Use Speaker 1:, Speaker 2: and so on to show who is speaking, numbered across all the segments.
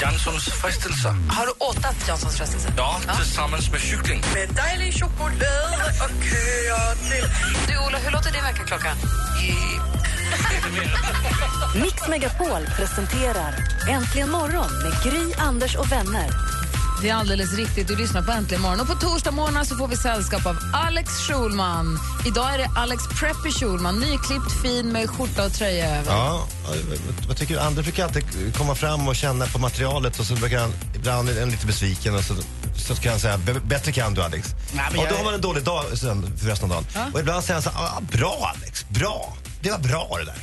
Speaker 1: Janssons frestelser.
Speaker 2: Har du åtat Janssons frestelse?
Speaker 1: Ja, tillsammans med cykling.
Speaker 2: Med dejlig choklad och köa till... Du, Ola, hur låter din väckarklocka?
Speaker 3: Mix Megapol presenterar Äntligen morgon med Gry, Anders och vänner.
Speaker 4: Det är alldeles riktigt. Du lyssnar på Äntligen morgon. Och på torsdag morgon så får vi sällskap av Alex Schulman. Idag är det Alex Preppy Schulman, nyklippt fin med skjorta och tröja över.
Speaker 5: Ja, vad tycker du? Anders brukar alltid komma fram och känna på materialet och så brukar han ibland är han lite besviken och så, så kan han säga "B- bättre kan du Alex.
Speaker 6: Nej, men
Speaker 5: och då
Speaker 6: jag-
Speaker 5: har man en dålig dag sen för resten av dagen. Och ibland säger han så här, ah, bra Alex, bra. Det var bra det där.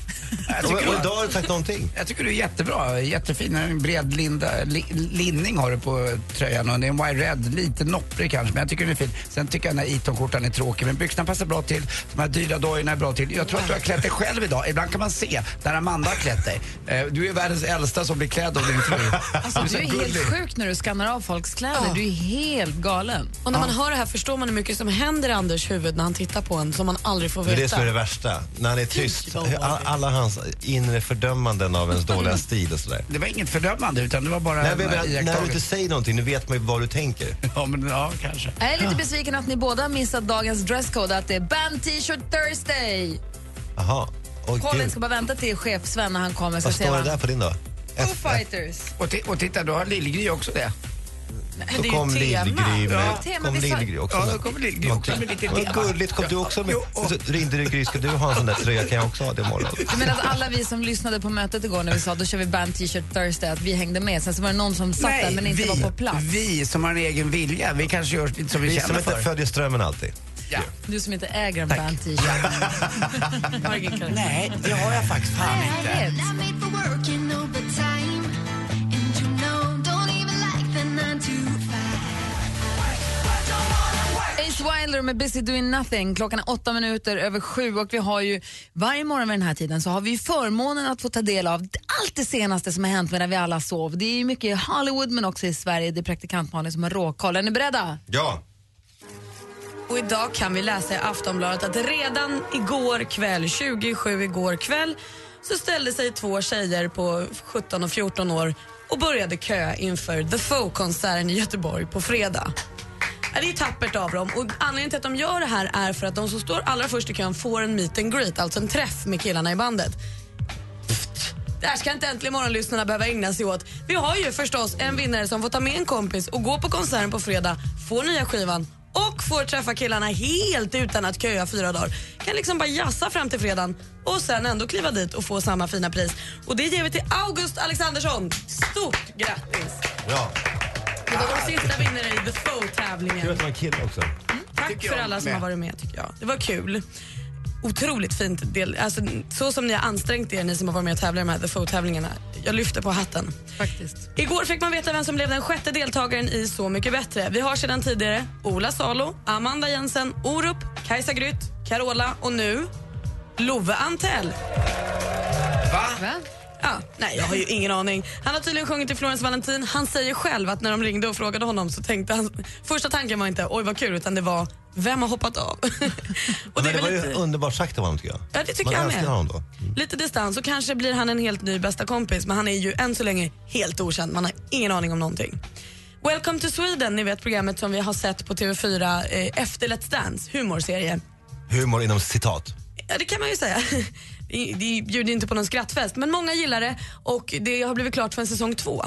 Speaker 6: Jag
Speaker 5: och,
Speaker 6: tycker
Speaker 5: och
Speaker 6: du-
Speaker 5: idag har du sagt någonting.
Speaker 6: Jag tycker du är jättebra. Jättefin. En bred linda, li, linning har du på tröjan och det är en wide red. Lite nopprig kanske, men jag tycker den är fin. Sen tycker jag den här Eton-skjortan är tråkig, men byxorna passar bra till. De här dyra dojorna är bra till. Jag tror att du har klätt dig själv idag. Ibland kan man se när Amanda har klätt dig. Eh, Du är världens äldsta som blir klädd av din fru.
Speaker 4: Alltså, du är
Speaker 6: gullig.
Speaker 4: helt sjuk när du skannar av folks kläder. Du är helt galen.
Speaker 7: Och när man hör det här förstår man hur mycket som händer i Anders huvud när han tittar på en som man aldrig får
Speaker 5: Det är
Speaker 7: veta.
Speaker 5: det som är det värsta. När han är tyst. All- Alla hans inre fördömanden av ens dåliga stil och sådär.
Speaker 6: Det var inget fördömande, utan det var bara
Speaker 5: Nej,
Speaker 6: en
Speaker 5: men,
Speaker 6: eh,
Speaker 5: när du inte säger någonting, nu vet man ju vad du tänker.
Speaker 6: Ja, men ja, kanske.
Speaker 4: Jag är lite besviken att ni båda har missat dagens dresscode, att det är band t-shirt Thursday.
Speaker 5: Jaha. Åh,
Speaker 4: Colin ska bara vänta till chef Sven när han kommer. Så
Speaker 5: Vad står det där på din då?
Speaker 4: Foo Fighters.
Speaker 6: Och, och titta, då har Lill-Gry också det.
Speaker 5: Då
Speaker 7: det är
Speaker 5: kom. Lill-Gry med. Kom Lill-Gry också
Speaker 6: Ja,
Speaker 5: med.
Speaker 6: kommer Lill-Gry också med lite
Speaker 5: Vad
Speaker 6: tema.
Speaker 5: gulligt, kom du också med?
Speaker 6: Och-
Speaker 5: Så ringde du Gry, ska du ha en sån där tröja? Kan jag också ha det imorgon?
Speaker 4: Du menar att alla vi som lyssnade på mötet igår när vi sa då kör vi band t-shirt Thursday, att vi hängde med. Sen så var det någon som satt där men inte
Speaker 6: vi,
Speaker 4: var på plats.
Speaker 6: Vi som har en egen vilja, vi kanske gör som vi,
Speaker 5: Vi
Speaker 6: känner
Speaker 5: som inte
Speaker 6: för.
Speaker 5: följer strömmen alltid.
Speaker 6: Ja.
Speaker 4: Du som inte äger en band t-shirt. Har ingen karaktär.
Speaker 6: Nej, det har jag faktiskt fan inte.
Speaker 4: Wilder med Busy Doing Nothing. Klockan är åtta minuter över sju och vi har ju varje morgon vid den här tiden så har vi förmånen att få ta del av allt det senaste som har hänt medan vi alla sov. Det är ju mycket i Hollywood men också i Sverige. Det är praktikant Malin som har råkoll. Är ni beredda?
Speaker 5: Ja.
Speaker 7: Och idag kan vi läsa i Aftonbladet att redan igår kväll, 27 igår kväll, så ställde sig två tjejer på 17 och 14 år och började köa inför The Foe-konserten i Göteborg på fredag. Det är tappert av dem och anledningen till att de gör det här är för att de som står allra först i kön får en meet and greet, alltså en träff med killarna i bandet. Det här ska inte äntligen morgonlyssnarna behöva ägna sig åt. Vi har ju förstås en vinnare som får ta med en kompis och gå på konserten på fredag, får nya skivan och får träffa killarna helt utan att köa fyra dagar. Kan liksom bara jassa fram till fredagen och sen ändå kliva dit och få samma fina pris. Och det ger vi till August Alexandersson. Stort grattis!
Speaker 5: Ja.
Speaker 7: Det var vår sista vinnare i The
Speaker 5: Kul
Speaker 7: Foe-tävlingen.
Speaker 5: att det var en kille också.
Speaker 7: Tack
Speaker 6: Tycker
Speaker 7: för
Speaker 6: jag
Speaker 7: alla som
Speaker 6: med.
Speaker 7: har varit med tycker jag. Det var kul. Otroligt fint del. Alltså, så som ni har ansträngt er, ni som har varit med och tävlat i de här The Foe-tävlingarna. Jag lyfter på hatten.
Speaker 4: Faktiskt.
Speaker 7: Igår fick man veta vem som blev den sjätte deltagaren i Så mycket bättre. Vi har sedan tidigare Ola Salo, Amanda Jensen, Orup, Kajsa Grytt, Carola och nu Love Antell.
Speaker 6: Va?
Speaker 4: Va?
Speaker 7: Ja, nej, jag har ju ingen aning. Han har tydligen sjungit till Florence Valentin. Han säger själv att när de ringde och frågade honom så tänkte han... Första tanken var inte oj vad kul utan det var vem har hoppat av? och
Speaker 5: Men det
Speaker 7: väl
Speaker 5: var ju
Speaker 7: lite-
Speaker 5: underbart sagt av honom tycker jag.
Speaker 7: Ja, det tycker
Speaker 5: Man
Speaker 7: jag med.
Speaker 5: honom då.
Speaker 7: Lite distans och kanske blir han en helt ny bästa kompis men han är ju än så länge helt okänd. Man har ingen aning om någonting. Welcome to Sweden, ni vet programmet som vi har sett på TV4 eh, efter Let's Dance, humorserie.
Speaker 5: Humor inom citat.
Speaker 7: Ja, det kan man ju säga. Det bjuder inte på någon skrattfest, men många gillar det och det har blivit klart för en säsong två.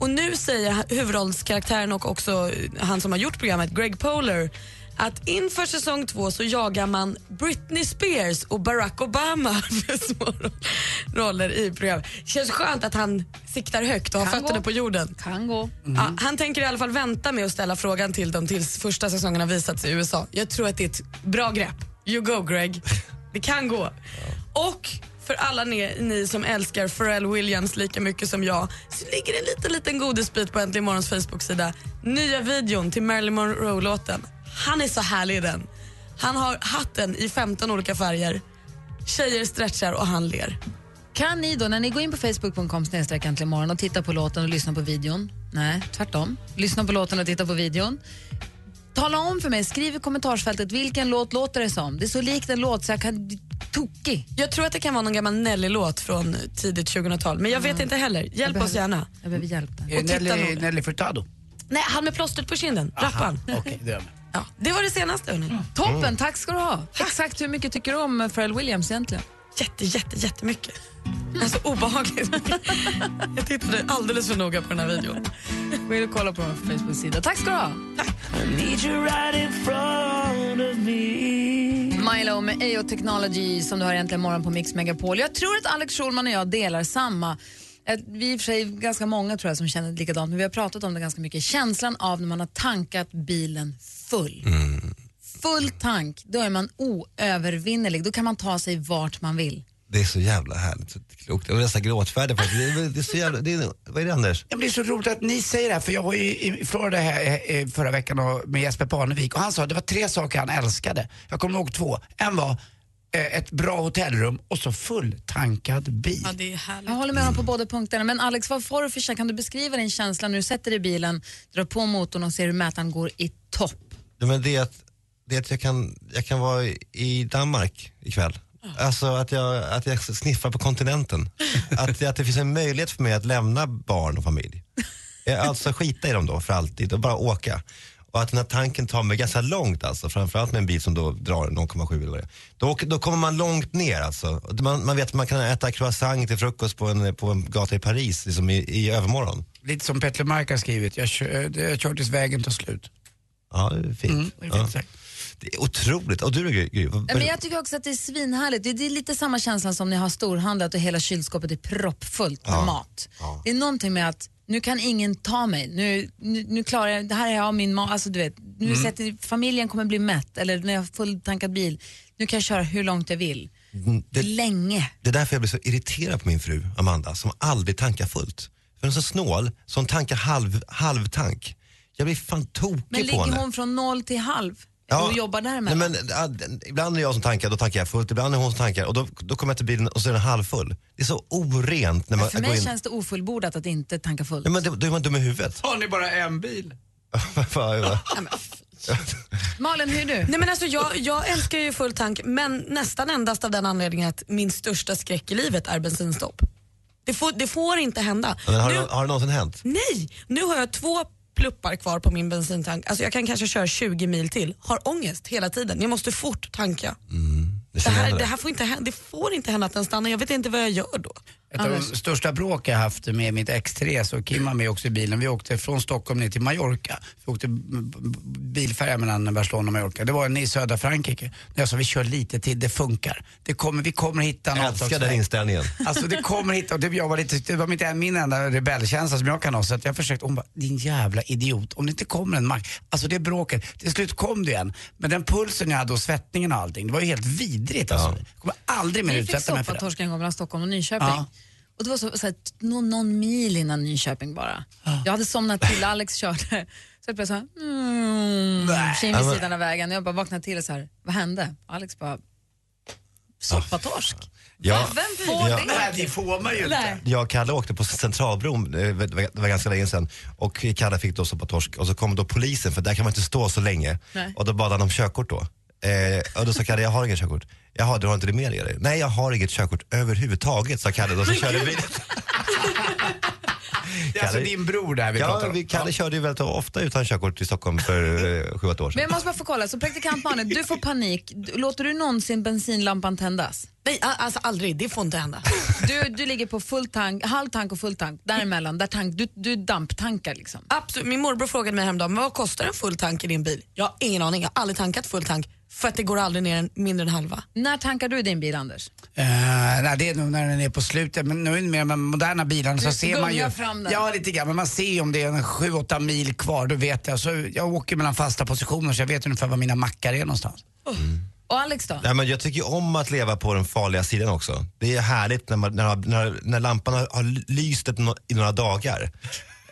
Speaker 7: Och nu säger huvudrollskaraktären och också han som har gjort programmet, Greg Poler, att inför säsong två så jagar man Britney Spears och Barack Obama för små ro- roller i programmet. Känns skönt att han siktar högt och har
Speaker 4: Kan
Speaker 7: fötterna
Speaker 4: gå.
Speaker 7: på jorden.
Speaker 4: Kan gå.
Speaker 7: Ja, han tänker i alla fall vänta med att ställa frågan till dem tills första säsongen har visats i USA. Jag tror att det är ett bra grepp. You go Greg. Det kan gå. Och för alla ni, ni som älskar Pharrell Williams lika mycket som jag så ligger det en liten, liten godisbit på Äntligen Morgons Facebook-sida. Nya videon till Marilyn Monroe-låten. Han är så härlig i den. Han har hatten i 15 olika färger. Tjejer stretchar och han ler.
Speaker 4: Kan ni då, när ni går in på facebook.com morgon och tittar på låten och lyssnar på videon, nej tvärtom, lyssna på låten och titta på videon. Tala om för mig, skriv i kommentarsfältet vilken låt låter det som. Det är så likt en låt så jag kan tokig.
Speaker 7: Jag tror att det kan vara någon gammal Nelly-låt från tidigt 2000-tal, men jag vet inte heller. Hjälp
Speaker 4: Jag
Speaker 7: oss
Speaker 4: behöver-
Speaker 7: gärna.
Speaker 4: Jag behöver hjälp
Speaker 7: Och
Speaker 6: Nelly. Nelly Furtado?
Speaker 7: Nej, han med plåstret på kinden, rapparen.
Speaker 6: Okej, det.
Speaker 7: Ja, det var det senaste. Hörni.
Speaker 4: Toppen, tack ska du ha. Exakt hur mycket tycker du om Pharrell Williams egentligen?
Speaker 7: Jätte, jätte, jättemycket. Alltså obehagligt. jag tittade alldeles för noga på den här videon.
Speaker 4: Gå in och kolla på vår Facebook-sida. Tack ska du ha. Milo med AO Technology som du har egentligen morgon på Mix Megapol. Jag tror att Alex Schulman och jag delar samma vi är i och för sig ganska många tror jag som känner likadant, men vi har pratat om det ganska mycket. Känslan av när man har tankat bilen full. Full tank, då är man oövervinnerlig. Då kan man ta sig vart man vill.
Speaker 5: Det är så jävla härligt. så Klokt. Jag var nästan gråtfärdig faktiskt. Det är, det är så jävla, det är, vad är det Anders?
Speaker 6: Ja, men det är så roligt att ni säger det här, för jag var ju i Florida här, eh, förra veckan och, med Jesper Parnevik och han sa att det var tre saker han älskade. Jag kommer ihåg två. En var eh, ett bra hotellrum och så fulltankad bil.
Speaker 7: Ja, det är härligt.
Speaker 4: Jag håller med honom på båda punkterna. Men Alex, vad får du för känsla? Kan du beskriva din känsla när du sätter dig i bilen, drar på motorn och ser hur mätaren går i topp?
Speaker 5: Ja, men det är att, det är att jag, kan, jag kan vara i- i Danmark ikväll. Alltså att jag, att jag sniffar på kontinenten. att, att det finns en möjlighet för mig att lämna barn och familj. Alltså skita i dem då för alltid och bara åka. Och att den här tanken tar mig ganska långt alltså, framförallt med en bil som då drar 0,7 eller vad det är. Då, kommer man långt ner alltså. Man, man vet att man kan äta croissant till frukost på en, på en gata i Paris liksom i, i övermorgon.
Speaker 6: Lite som Petter Mark har skrivit, jag kör, jag kör tills vägen tar slut.
Speaker 5: Ja, det är fint.
Speaker 6: Mm, det är
Speaker 5: ja.
Speaker 6: fint sagt.
Speaker 5: Det är otroligt. Och du Gry?
Speaker 4: Men jag tycker också att det är svinhärligt. Det det är lite samma känsla som när jag har storhandlat och hela kylskåpet är proppfullt med
Speaker 5: Ja.
Speaker 4: mat.
Speaker 5: Ja.
Speaker 4: Det är någonting med att nu kan ingen ta mig. Nu, nu, nu klarar jag, det här är jag min mat. Alltså, du vet, nu
Speaker 5: Mm.
Speaker 4: sätter, familjen kommer bli mätt eller när jag har fulltankad bil. Nu kan jag köra hur långt jag vill.
Speaker 5: Mm, det-
Speaker 4: Länge.
Speaker 5: Det är därför jag blir så irriterad på min fru Amanda som aldrig tankar fullt. För hon är så snål så hon tankar halv, halvtank. Jag blir fan tokig
Speaker 4: Men
Speaker 5: på
Speaker 4: ligger
Speaker 5: henne.
Speaker 4: hon från noll till halv och jobbar
Speaker 5: Nej,
Speaker 4: däremellan?
Speaker 5: men, ja, ibland är jag som tankar, då tankar jag fullt. Ibland är hon som tankar och då, då kommer jag till bilen och så är den halvfull. Det är så orent när man
Speaker 4: För
Speaker 5: går
Speaker 4: mig
Speaker 5: in.
Speaker 4: känns det ofullbordat att inte tanka fullt.
Speaker 5: Ja, men då, då är man dum i huvudet.
Speaker 6: Har ni bara en bil?
Speaker 4: Malin, hur är du?
Speaker 7: Nej, men alltså, jag, jag älskar ju full tank, men nästan endast av den anledningen att min största skräck i livet är bensinstopp. Det får, det får inte hända.
Speaker 5: men har,
Speaker 7: Nu-
Speaker 5: det, har det någonsin hänt?
Speaker 7: Nej, nu har jag två pluppar kvar på min bensintank. Alltså jag kan kanske köra 20 mil till. Har ångest hela tiden. Jag måste fort tanka.
Speaker 5: Det
Speaker 7: Det här, det. här får inte hända. Det får inte hända att den stannar. Jag vet inte vad jag gör då.
Speaker 6: Ett av de största bråk jag haft med mitt X3, så Kim var med också i bilen. Vi åkte från Stockholm ner till Mallorca. Vi åkte bilfärja mellan Barcelona och Mallorca. Det var i södra Frankrike. När jag sa vi kör lite till, det funkar. Det kommer, vi kommer hitta
Speaker 5: Jag
Speaker 6: något.
Speaker 5: älskar
Speaker 6: slags
Speaker 5: den inställningen.
Speaker 6: Alltså det kommer hit och det, jag var lite, det var mitt, min enda rebellkänsla som jag kan ha. Så att jag försökte, hon bara, din jävla idiot. Om det inte kommer en mack. Alltså det bråket, till slut kom det igen. Men den pulsen jag hade och svettningen och allting, det var ju helt vidrigt alltså. Jag kommer aldrig mer
Speaker 4: Vi fick
Speaker 6: utsätta mig för det.
Speaker 4: soppatorsk en gång mellan Stockholm och Nyköping.
Speaker 6: Ja.
Speaker 4: Och det var så, så här, någon, någon mil innan Nyköping bara. Jag hade somnat till, Alex körde. Så jag blev så här, mm, tjej vid sidan av vägen. Jag bara vaknade till och så här, vad hände? Alex bara, soppatorsk.
Speaker 5: Ja.
Speaker 4: Vem får
Speaker 5: Ja.
Speaker 4: det?
Speaker 6: Nej, det får man ju inte.
Speaker 4: Nej.
Speaker 5: Jag och Kalle åkte på Centralbron, eh, det var- det var ganska länge sedan. Och Kalle fick då soppatorsk och så kom då polisen för där kan man inte stå så länge.
Speaker 4: Nej.
Speaker 5: Och då bad han om körkort då. Eh, och då sa Kalle, jag har inget körkort. Jaha, du har inte det med dig? Nej, jag har inget körkort överhuvudtaget, sa Kalle då så körde vi.
Speaker 6: Det är alltså din bror där vi pratar
Speaker 5: Ja,
Speaker 6: om.
Speaker 5: vi, Kalle körde ju väldigt ofta utan körkort i Stockholm för eh, sju, åtta år
Speaker 4: Men
Speaker 5: sedan.
Speaker 4: jag måste bara få kolla, så praktikant Malin, du får panik. Låter du någonsin bensinlampan tändas?
Speaker 7: Nej, alltså aldrig. Det får inte hända.
Speaker 4: Du, du ligger på full tank, halv tank och full tank, däremellan, där tank, du, du damptankar liksom.
Speaker 7: Absolut. Min morbror frågade mig häromdagen, men vad kostar en full tank i din bil? Jag har ingen aning. Jag har aldrig tankat full tank. För att det går aldrig ner en, mindre än halva.
Speaker 4: När tankar du din bil, Anders?
Speaker 6: Eh, nej, det är nog när den är på slutet. Men nu med de moderna bilarna så ser man ju...
Speaker 4: fram den.
Speaker 6: Ja, lite grann. Men man ser ju om det är en 7-8 mil kvar. Då vet jag. Så jag åker mellan fasta positioner så jag vet ungefär var mina mackar är någonstans.
Speaker 4: Och Alex då?
Speaker 5: Ja, men jag tycker ju om att leva på den farliga sidan också. Det är härligt när, man, när, när, när lampan har, har lyst i några dagar.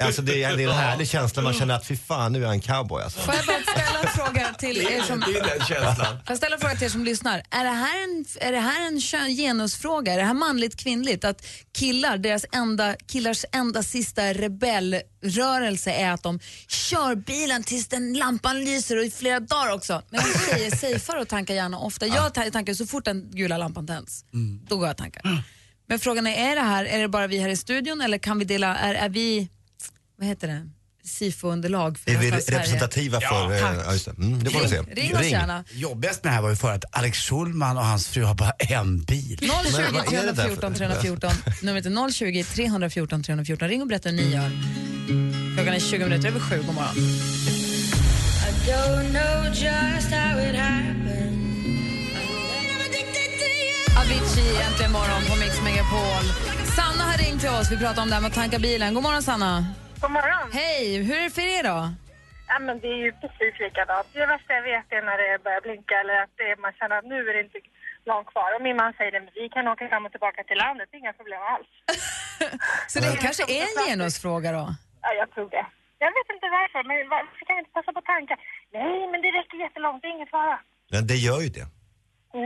Speaker 5: Alltså det, är, det är en härlig känsla, man känner att fy fan nu är jag en cowboy alltså.
Speaker 4: Får jag bara ställa en fråga till er som...
Speaker 5: Det är den känslan.
Speaker 4: Får jag ställa en fråga till er som lyssnar? Är det här en, är det här en kön- genusfråga? Är det här manligt kvinnligt? Att killar, deras enda, killars enda sista rebellrörelse är att de kör bilen tills den lampan lyser och i flera dagar också. Men tjejer är safeare och tankar gärna ofta. Jag ta- tankar så fort den gula lampan tänds. Då går jag och tankar. Men frågan är, är det här, är det bara vi här i studion eller kan vi dela, är, är vi, vad heter det, SIFO-underlag för
Speaker 5: Är vi representativa för...
Speaker 4: tack.
Speaker 5: Ja, just det. Mm, det får vi se.
Speaker 4: Ring- ring oss gärna.
Speaker 6: Jobbigast med det här var ju för att Alex Schulman och hans fru har bara en bil.
Speaker 4: 020 314 314. Numret är 020 314 314. Ring och berätta hur ni gör. Klockan är 20 minuter över sju. God morgon. Avicii, äntligen morgon på Mix Megapol. Sanna har ringt till oss. Vi pratar om det här med att tanka bilen. God morgon, Sanna.
Speaker 8: God morgon.
Speaker 4: Hej, hur är det för er då?
Speaker 8: Ja, men det är ju precis likadant. Det värsta jag vet är när det börjar blinka eller att det, man känner att nu är det inte långt kvar. Och min man säger det, men vi kan åka fram och tillbaka till landet, det är inga problem alls.
Speaker 4: Så det kanske är en genusfråga då?
Speaker 8: Ja, jag tror det. Jag vet inte varför, men varför kan vi inte passa på att tanka? Nej, men det räcker jättelångt, det är ingen fara.
Speaker 5: Men det gör ju det.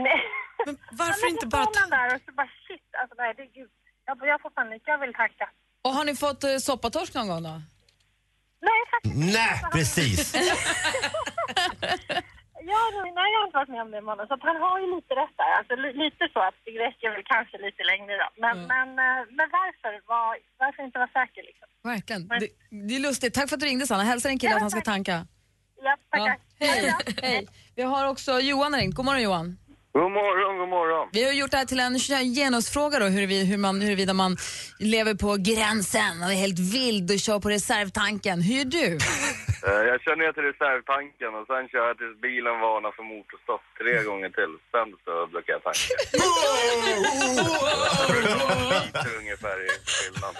Speaker 8: Nej.
Speaker 7: Men varför inte bara...
Speaker 8: ta... där och så bara shit, alltså nej, det är gud. Jag, jag får panik, jag vill tanka.
Speaker 4: Och har ni fått uh, soppatorsk någon gång då?
Speaker 8: Nej, faktiskt
Speaker 5: Nej, precis.
Speaker 8: Ja, nej, jag har inte varit med om det mannen, så att han har ju lite rätt där. Alltså, li, lite så att det räcker väl kanske lite längre då. Men, men, eh, men varför? Var, varför inte vara säker liksom?
Speaker 4: Verkligen. Det, det är lustigt. Tack för att du ringde Sanna. Hälsa din kille att han ska tanka.
Speaker 8: Ja, tackar.
Speaker 4: Hej. Hej. Vi har också Johan har ringt. God morgon Johan.
Speaker 9: God morgon, god morgon.
Speaker 4: Vi har gjort det här till en genusfråga då, huruvida, hur man, huruvida man lever på gränsen och är helt vild och kör på reservtanken. Hur gör du?
Speaker 9: Eh, Jag kör ner till reservtanken och sen kör jag tills bilen varnar för motorstopp tre gånger till. Sen så brukar jag tanka. Lite ungefär i skillnad.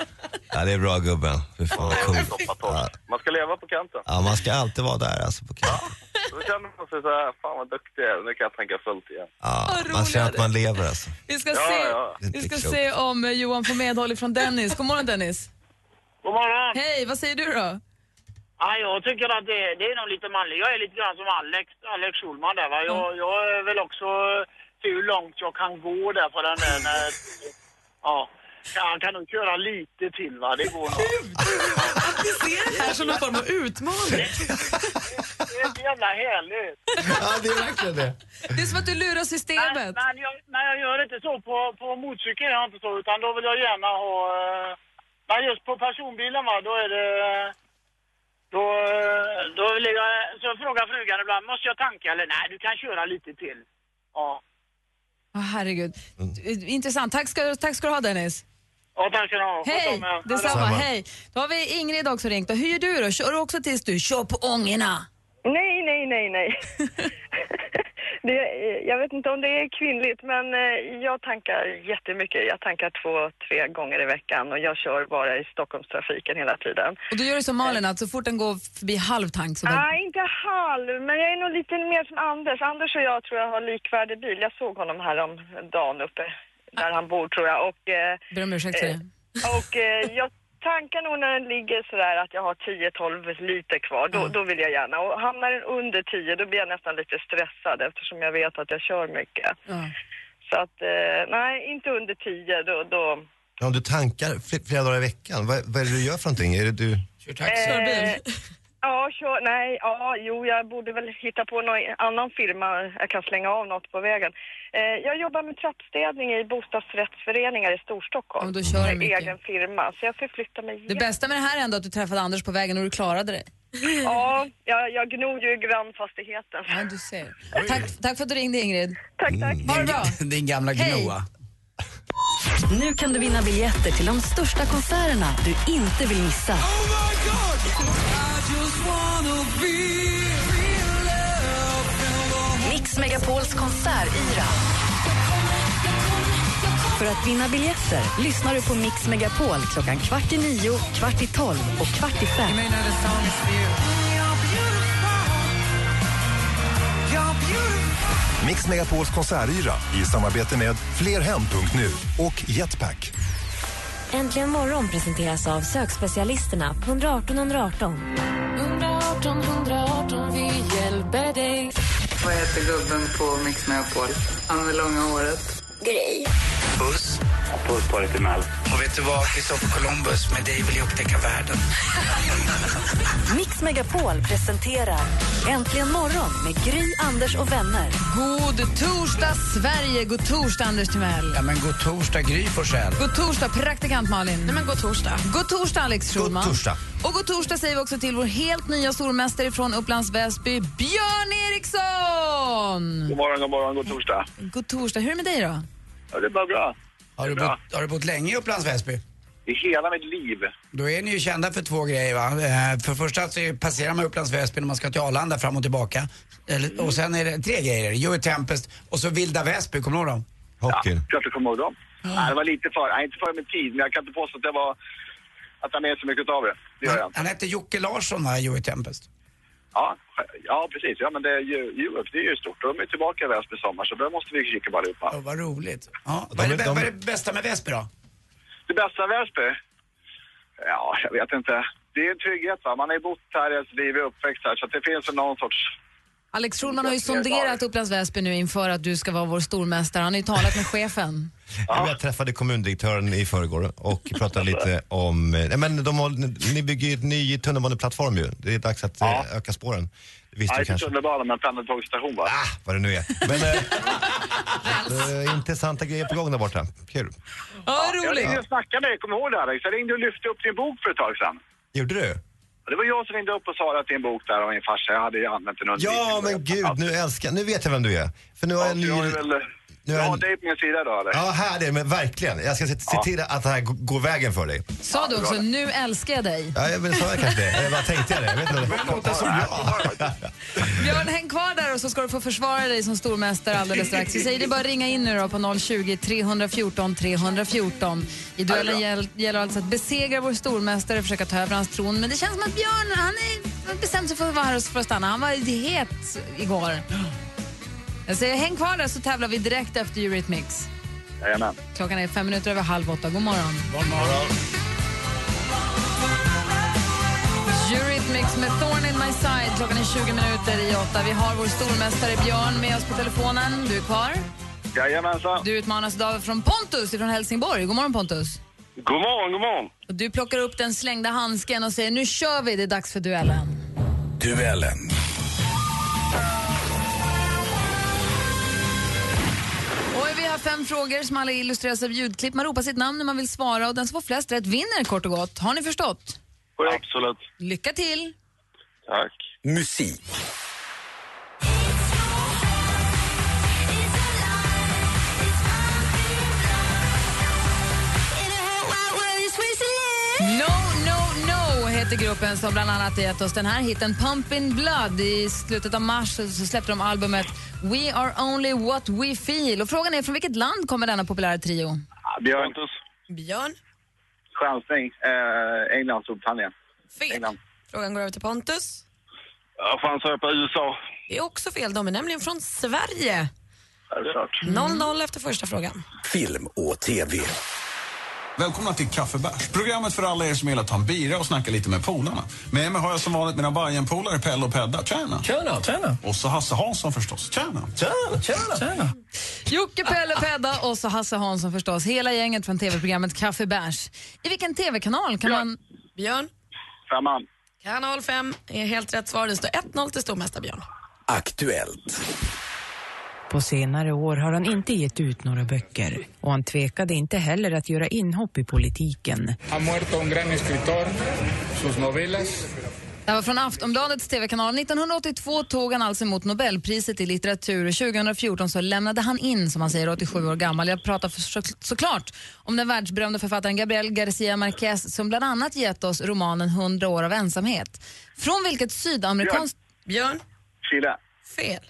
Speaker 5: Ja, det är bra gubben. Fy fan vad coolt. Ja.
Speaker 9: Man ska leva på kanten.
Speaker 5: ja, man ska alltid vara där alltså på kanten.
Speaker 9: Då känner man sig så här, fan vad duktig jag är. Nu kan jag tanka fullt igen.
Speaker 5: Ja, man känner att man lever alltså.
Speaker 4: Vi ska,
Speaker 9: Ja,
Speaker 4: se,
Speaker 9: ja.
Speaker 5: Det är
Speaker 4: vi
Speaker 5: inte
Speaker 4: ska
Speaker 5: klokt.
Speaker 4: se om eh, Johan får medhåll från Dennis. God morgon Dennis.
Speaker 10: God morgon.
Speaker 4: Hej, vad säger du då?
Speaker 10: Ja, jag tycker att det, det är nog lite manligt. Jag är lite grann som Alex, Alex Schulman där va. Jag, jag är väl också se hur långt jag kan gå där på den där när, Ja. Han kan nog köra lite till va, det går nog.
Speaker 7: Att ni ser det här som någon form av utmaning.
Speaker 10: Det är så jävla härligt.
Speaker 5: Ja, det är verkligen det.
Speaker 4: Det är som att du lurar systemet.
Speaker 10: Men, men, jag, men jag gör inte så på, på motorcykel, är jag inte så, utan då vill jag gärna ha... eh, Men just på personbilen va, då är det... Då, eh, då vill jag, så frågar frugan ibland, måste jag tanka eller nej, du kan köra lite till. Ja.
Speaker 4: Åh, herregud. Intressant. Tack ska, tack ska du ha Dennis.
Speaker 10: Ja, tack ska ni ha.
Speaker 4: Hej, detsamma. Hej. Då har vi Ingrid också ringt. Hur gör du då? Kör du också tills du kör på ångorna?
Speaker 11: Nej, nej, nej, nej. det, jag vet inte om det är kvinnligt, men eh, jag tankar jättemycket. Jag tankar två, tre gånger i veckan och jag kör bara i Stockholmstrafiken hela tiden.
Speaker 4: Och då gör du som Malin, att så fort den går förbi halv tank så bara...
Speaker 11: Nej, inte halv, men jag är nog lite mer som Anders. Anders och jag tror jag har likvärdig bil. Jag såg honom här om dagen uppe där han bor tror jag. Och, eh,
Speaker 4: Ber om ursäkt för det.
Speaker 11: och eh, jag tankar nog när den ligger sådär att jag har 10-12 liter kvar. Då, då vill jag gärna. Och hamnar den under 10 då blir jag nästan lite stressad eftersom jag vet att jag kör mycket. Så att, eh, nej, inte under 10 då... då
Speaker 5: Ja, Om du tankar fl- flera dagar i veckan, vad, vad är det du gör för någonting? Är det du...
Speaker 11: Eh, Ja, kör, nej, ja, jo, jag borde väl hitta på någon annan firma jag kan slänga av något på vägen. Eh, jag jobbar med trappstädning i bostadsrättsföreningar i Storstockholm.
Speaker 4: Ja, då kör
Speaker 11: Med
Speaker 4: mycket.
Speaker 11: egen firma, så jag förflyttar mig
Speaker 4: Det bästa med det här är ändå att du träffade Anders på vägen och du klarade det.
Speaker 11: Ja, jag, jag gnor ju grannfastigheten.
Speaker 4: Ja, du ser. Tack, tack för att du ringde Ingrid.
Speaker 11: Tack, tack.
Speaker 4: Ha det bra.
Speaker 6: Din gamla
Speaker 4: Hej.
Speaker 6: gnoa.
Speaker 3: Nu kan du vinna biljetter till de största konserterna du inte vill missa. Mix Megapols konsertyra. För att vinna biljetter lyssnar du på Mix Megapol klockan kvart i nio, kvart i tolv och kvart i fem.
Speaker 12: Mix Megapols konsertyra i samarbete med Flerhem.nu och Jetpack.
Speaker 13: Äntligen morgon presenteras av sökspecialisterna på 118 118.
Speaker 14: 118 118, vi hjälper dig.
Speaker 15: Vad heter gubben på Mix Megapol? Han med långa håret.
Speaker 13: Grej.
Speaker 16: Puss. Puss på dig till Mel.
Speaker 17: Och vet du vad? Kristoffer Columbus, med dig vill jag upptäcka världen.
Speaker 3: Mix Megapol presenterar Äntligen morgon med Gry, Anders och vänner.
Speaker 4: God torsdag, Sverige! God torsdag, Anders Timell.
Speaker 6: Ja, men god torsdag, Gry Forssell.
Speaker 4: God torsdag, praktikant Malin. Nej, men god torsdag. God torsdag, Alex Schulman.
Speaker 6: God torsdag.
Speaker 4: Och god torsdag säger vi också till vår helt nya stormästare från Upplands Väsby, Björn Eriksson!
Speaker 9: God morgon, god morgon, god torsdag.
Speaker 4: God torsdag. Hur är det med dig då?
Speaker 9: Ja, det är bara bra.
Speaker 6: Har du, bott, har du bott länge i Upplands Väsby?
Speaker 9: I hela mitt liv.
Speaker 6: Då är ni ju kända för två grejer va? Eh, För det första så passerar man Upplands Väsby när man ska till Arlanda fram och tillbaka. Eller, och sen är det tre grejer. Joey Tempest och så Vilda Väsby, kommer du ihåg dem?
Speaker 5: Hockeyn.
Speaker 9: Klart jag kommer ihåg dem. Nej, det var lite för, nej, inte före min tid, men jag kan inte påstå att det var, att jag med så mycket av det. Det gör jag inte.
Speaker 6: Han hette Jocke Larsson va, Joey Tempest?
Speaker 9: Ja, ja, precis. Ja, men det är ju, UF, det är ju stort. De är tillbaka i Väsby i sommar, så där måste vi kika på allihopa.
Speaker 6: Ja, vad roligt. Ja, vad, är det, vad är det bästa med Väsby då?
Speaker 9: Det bästa med Väsby? Ja, jag vet inte. Det är en trygghet va. Man har ju bott här hela sitt liv, är uppväxt här, så att det finns väl någon sorts...
Speaker 4: Alex Schulman har ju sonderat Upplands Väsby nu inför att du ska vara vår stormästare. Han har ju talat med chefen.
Speaker 5: Jag träffade kommundirektören i förrgår och pratade lite om, nej men de har, ni bygger ju en ny tunnelbaneplattform ju. Det är dags att eh, öka spåren. Det visste
Speaker 9: Ja,
Speaker 5: du
Speaker 9: inte
Speaker 5: kanske.
Speaker 9: tunnelbana, men pendeltågsstation va?
Speaker 5: Ah, vad det nu är. Men eh, intressanta grejer på gång där borta. Kul.
Speaker 4: Ja,
Speaker 9: Jag ringde och snackade med dig, kommer du ihåg det Alex? Jag ringde och lyfte upp din bok för ett tag sedan.
Speaker 5: Gjorde du?
Speaker 9: Det var jag som ringde upp och sa att din bok där av min farsa, jag hade ju använt den under
Speaker 5: Ja men gud, nu älskar Nu vet jag vem du är. För nu har jag en ny...
Speaker 9: Jag
Speaker 5: Nu
Speaker 9: jag
Speaker 5: har
Speaker 9: har
Speaker 5: jag-
Speaker 9: dig på min sida då eller?
Speaker 5: Ja, här är det, men verkligen. Jag ska se, se till att det här g- går vägen för dig.
Speaker 4: Sa du också, nu älskar jag dig.
Speaker 5: Ja, men sa jag kanske det? Eller vad tänkte jag det? Jag vet inte. Det låter som jag.
Speaker 4: Björn, häng kvar där och så ska du få försvara dig som stormästare alldeles strax. Vi säger det är bara att ringa in nu då på 020 314 314. I duellen gäll, gäller alltså att besegra vår stormästare och försöka ta över hans tron. Men det känns som att Björn, han är han bestämt sig för att vara här för att stanna. Han var het igår. Jag säger häng kvar där så tävlar vi direkt efter Eurythmics.
Speaker 9: Jajamän.
Speaker 4: Klockan är fem minuter över halv åtta. God morgon.
Speaker 6: God morgon.
Speaker 4: Eurythmics med Thorn in my side. Klockan är 20 minuter i åtta. Vi har vår stormästare Björn med oss på telefonen. Du är kvar.
Speaker 9: Jajamensan.
Speaker 4: Du utmanas idag från Pontus från Helsingborg. God morgon Pontus.
Speaker 9: God morgon, god morgon.
Speaker 4: Och du plockar upp den slängda handsken och säger nu kör vi, det är dags för duellen.
Speaker 16: Duellen.
Speaker 4: Fem frågor som alla illustreras av ljudklipp. Man ropar sitt namn när man vill svara och den som får flest rätt vinner kort och gott. Har ni förstått?
Speaker 9: Absolut.
Speaker 4: Lycka till!
Speaker 9: Tack.
Speaker 16: Musik.
Speaker 4: No, no, heter gruppen som bland annat har gett oss den här hiten Pumpin' Blood. I slutet av mars så släppte de albumet We are only what we feel. Och frågan är från vilket land kommer denna populära trio?
Speaker 9: Björn.
Speaker 7: Björn?
Speaker 9: Chansning. Eh, England, Storbritannien.
Speaker 7: Fel.
Speaker 9: England.
Speaker 7: Frågan går över till Pontus.
Speaker 9: Ja, fan sa jag på USA.
Speaker 7: Det är också fel. De är nämligen från Sverige.
Speaker 9: Självklart.
Speaker 7: 0-0 efter första frågan.
Speaker 16: Film och TV.
Speaker 18: Välkomna till Kaffebärs, programmet för alla er som gillar att ta en bira och snacka lite med polarna. Med mig har jag som vanligt mina Bajen-polare Pelle och Pedda. Tjena!
Speaker 19: Tjena, tjena!
Speaker 18: Och så Hasse Hansson förstås. Tjena!
Speaker 19: Tjena, tjena! tjena.
Speaker 4: Jocke, Pelle, Pedda och så Hasse Hansson förstås. Hela gänget från tv-programmet Kaffe Bärs. I vilken tv-kanal kan man...
Speaker 7: Björn?
Speaker 9: Femman.
Speaker 7: Kanal 5 är helt rätt svar. Det står 1-0 till stormästare Björn.
Speaker 16: Aktuellt.
Speaker 20: På senare år har han inte gett ut några böcker och han tvekade inte heller att göra inhopp i politiken.
Speaker 21: Ha muerto un gran escritor, sus novelas.
Speaker 4: Det var från Aftonbladets tv-kanal. 1982 tog han alltså emot Nobelpriset i litteratur och 2014 så lämnade han in, som han säger, 87 år gammal. Jag pratar för, så, såklart om den världsberömde författaren Gabriel García Márquez som bland annat gett oss romanen 100 år av ensamhet. Från vilket sydamerikanskt...
Speaker 7: Björn?
Speaker 9: Chile.
Speaker 7: Fel.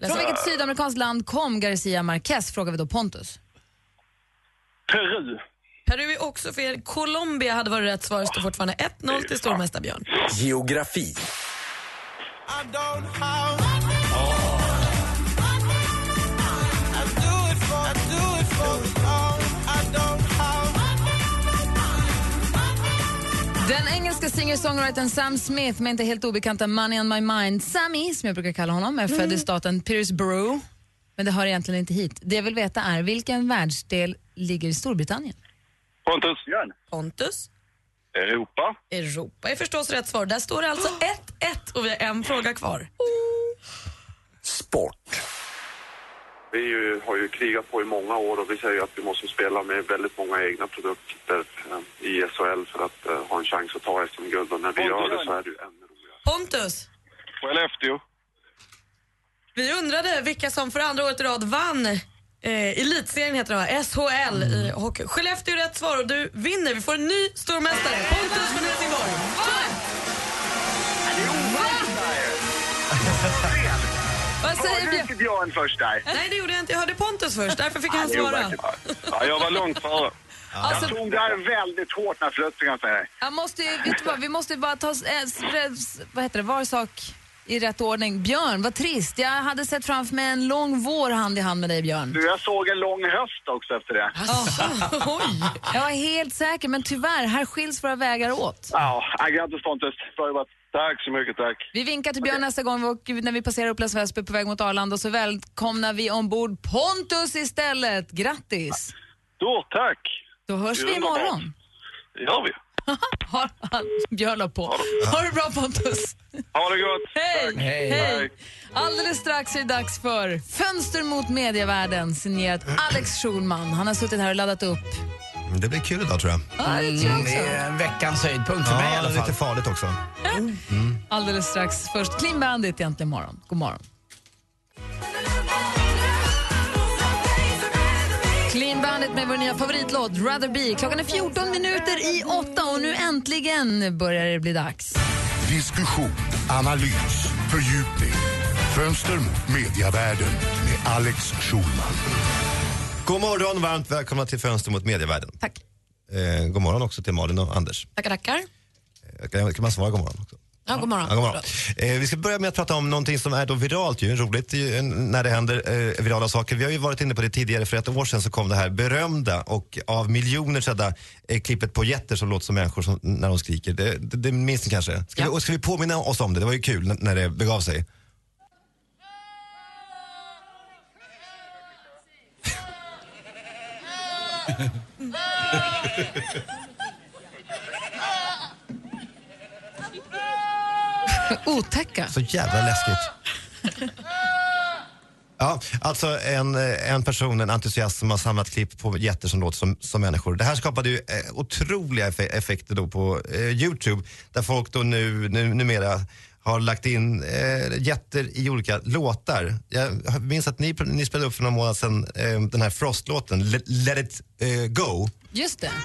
Speaker 4: Från vilket sydamerikanskt land kom García Márquez, frågar vi då Pontus.
Speaker 9: Peru.
Speaker 7: Peru är också fel. Colombia hade varit rätt svar. Det står fortfarande 1-0 till stormästare Björn.
Speaker 16: Geografi.
Speaker 4: Singer-songwritern Sam Smith med inte helt obekanta Money on my mind. Sammy, som jag brukar kalla honom, är född i staten Petersborough. Men det hör egentligen inte hit. Det jag vill veta är, vilken världsdel ligger i Storbritannien?
Speaker 9: Pontus.
Speaker 7: Pontus.
Speaker 9: Europa.
Speaker 7: Europa är förstås rätt svar. Där står det alltså 1-1 och vi har en fråga kvar.
Speaker 16: Sport.
Speaker 22: Vi ju, har ju krigat på i många år och vi säger att vi måste spela med väldigt många egna produkter eh, i SHL för att eh, ha en chans att ta SM-guld och när vi gör det så är det ju ännu
Speaker 7: Pontus.
Speaker 22: Skellefteå.
Speaker 7: Vi undrade vilka som för andra året i rad vann eh, elitserien heter det va? SHL i hockey. Skellefteå är rätt svar och du vinner. Vi får en ny stormästare. Pontus från Helsingborg.
Speaker 4: Vad säger
Speaker 9: Björn? Nu Björn först där.
Speaker 7: Nej, det gjorde jag inte. Jag hörde Pontus först. Därför fick han
Speaker 9: det
Speaker 7: svara.
Speaker 9: Ja, jag var långt före.
Speaker 4: Alltså-
Speaker 9: jag tog det här väldigt hårt när flöt, kan jag säga dig.
Speaker 4: Jag måste, vet du vad, vi måste bara ta äh, vad heter det, var sak i rätt ordning. Björn, vad trist. Jag hade sett framför mig en lång vår hand i hand med dig, Björn.
Speaker 9: Du, jag såg en lång höst också efter det.
Speaker 4: Jag var helt säker, men tyvärr, här skiljs våra vägar åt.
Speaker 9: Ja, ja, grattis Pontus. Bra jobbat. Tack så mycket, tack.
Speaker 4: Vi vinkar till Björn nästa gång och när vi passerar Upplands Väsby på väg mot Arlanda och så välkomnar vi ombord Pontus istället. Grattis!
Speaker 9: Då, tack.
Speaker 4: Då hörs vi imorgon.
Speaker 9: Det gör vi.
Speaker 4: Han, Björn la på. Ha det bra Pontus!
Speaker 9: Ha det gott.
Speaker 4: Hej!
Speaker 9: Tack.
Speaker 4: Hej! Alldeles strax är det dags för Fönster mot medievärlden signerat Alex Schulman. Han har suttit här och laddat upp.
Speaker 5: Det blir kul idag tror jag.
Speaker 4: Ja, det tror jag också.
Speaker 6: Det är veckans höjdpunkt för
Speaker 5: Ja,
Speaker 6: mig i alla fall.
Speaker 5: lite farligt också.
Speaker 4: Alldeles strax. Först Clean Bandit egentligen morgon. God morgon. Clean Bandit med vår nya favoritlåt Rather Be. Klockan är 14 minuter i åtta och nu äntligen börjar det bli dags.
Speaker 23: Diskussion, analys, fördjupning. Fönster mot mediavärlden med Alex Schulman.
Speaker 5: God morgon, varmt välkomna till Fönster mot medievärlden.
Speaker 4: Tack.
Speaker 5: Eh, god morgon också till Malin och Anders.
Speaker 7: Tackar, tackar.
Speaker 5: Eh, Kan, kan man svara god morgon också?
Speaker 7: Ja, god morgon.
Speaker 5: Ja, god morgon. Eh, vi ska börja med att prata om någonting som är då viralt, ju, roligt ju, när det händer eh, virala saker. Vi har ju varit inne på det tidigare, för ett år sedan så kom det här berömda och av miljoner sedda eh, klippet på jätter som låter som människor som, när de skriker. Det, det, det minns ni kanske? Ska, vi, och ska vi påminna oss om det? Det var ju kul när det begav sig. Mm.
Speaker 4: Otäcka.
Speaker 5: Så jävla läskigt. Ja, alltså en, en person, en entusiast som har samlat klipp på jätter som låter som, som människor. Det här skapade ju eh, otroliga effekter då på eh, Youtube där folk då nu, nu numera har lagt in eh, jätter i olika låtar. Jag minns att ni, ni spelade upp för några månader sedan eh, den här Frost-låten, Let, Let it eh, go.
Speaker 4: Just det.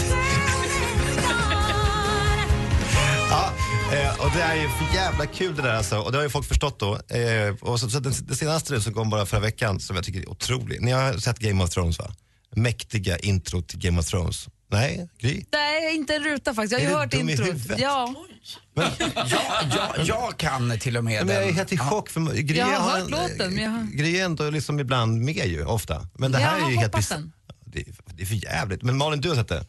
Speaker 5: eh, och det är ju för jävla kul det där alltså. Och det har ju folk förstått då. Eh, och så, så den, det senaste nu som kom bara förra veckan som jag tycker är otrolig. Ni har sett Game of Thrones va? Mäktiga intro till Game of Thrones. Nej, Gry?
Speaker 4: Nej, inte en ruta faktiskt. Jag har
Speaker 5: Är
Speaker 4: ju hört introt.
Speaker 5: huvudet?
Speaker 4: Ja.
Speaker 6: Ja, jag, jag kan till och med
Speaker 5: Men jag är
Speaker 6: den.
Speaker 5: helt i chock. För Gry
Speaker 4: Jag har hört
Speaker 5: en-
Speaker 4: låten, men jag har-
Speaker 5: Gry är ändå liksom ibland med ju, ofta. Men det
Speaker 4: Jag
Speaker 5: här är
Speaker 4: har
Speaker 5: ju helt
Speaker 4: den.
Speaker 5: det, är- det är för jävligt. Men Malin, du har sett det?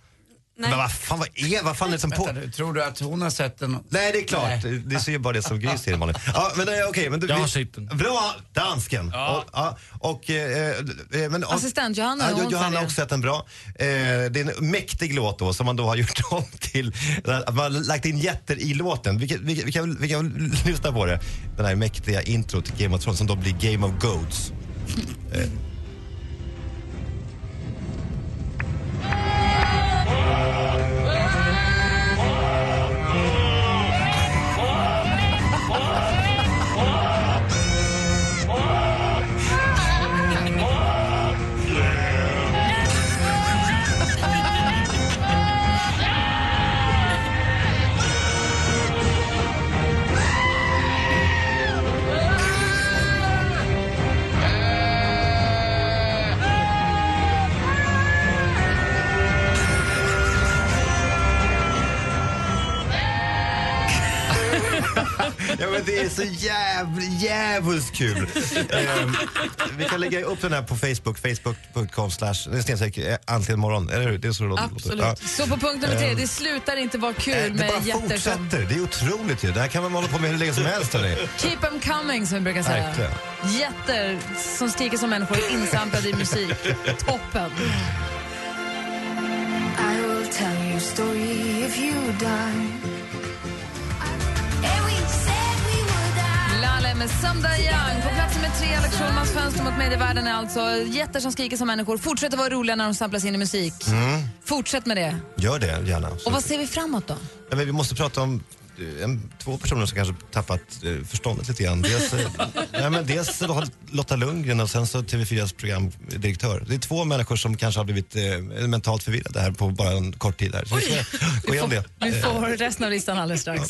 Speaker 5: Men vad fan, vad är, vad fan är det som på...
Speaker 6: Vänta, tror du att hon har sett den?
Speaker 5: Nej, det är klart. Det ser ju bara det som Gry ser, Malin. Ja, men eh, okej. men du,
Speaker 24: Jag har sett den.
Speaker 5: Bra, dansken.
Speaker 24: Ja.
Speaker 5: Och, ja, och, eh, eh, men, och,
Speaker 4: Assistent Johanna,
Speaker 5: Ja, Johanna har också sett den bra. Eh, det är en mäktig låt då som man då har gjort om till, att man har lagt in jätter i låten. Vi kan, vi, kan- vi, kan, vi kan väl lyssna på det. Den här mäktiga intro till Game of Thrones som då blir Game of Goats. Men det är så jävligt, jävligt kul. Ehm, vi kan lägga upp den här på Facebook, facebook.com slash, det är snedstreck, eh, äntligen morgon, eller hur? Det är så det.
Speaker 4: Absolut.
Speaker 5: Ja.
Speaker 4: Så på punkt nummer tre,
Speaker 5: Ehm,
Speaker 4: det slutar inte vara kul
Speaker 5: det
Speaker 4: med
Speaker 5: bara
Speaker 4: jätter som...
Speaker 5: fortsätter, det är otroligt ju. Det här kan man hålla på med hur länge som helst. Hörni.
Speaker 4: Keep them coming som vi brukar säga.
Speaker 5: Verkligen.
Speaker 4: Jätter som skriker som människor insamlade i musik. Toppen.
Speaker 16: I will tell you story if you die.
Speaker 4: Med Samda Young. På plats nummer tre, Alex Schulmans fönster mot medievärlden är alltså jätter som skriker som människor. Fortsätter vara roliga när de samplas in i musik.
Speaker 5: Mm,
Speaker 4: Fortsätt med det.
Speaker 5: gör det gärna. Så-
Speaker 4: Och vad ser vi framåt då?
Speaker 5: Ja, men vi måste prata om eh, en, två personer som kanske tappat eh, förståndet lite grann. Dels, eh, ja, men dels Lotta Lundgren och sen så TV4s programdirektör. Det är två människor som kanske har blivit eh, mentalt förvirrade här på bara en kort tid. Här. Så vi ska gå igenom det.
Speaker 4: Vi får resten av listan alldeles strax.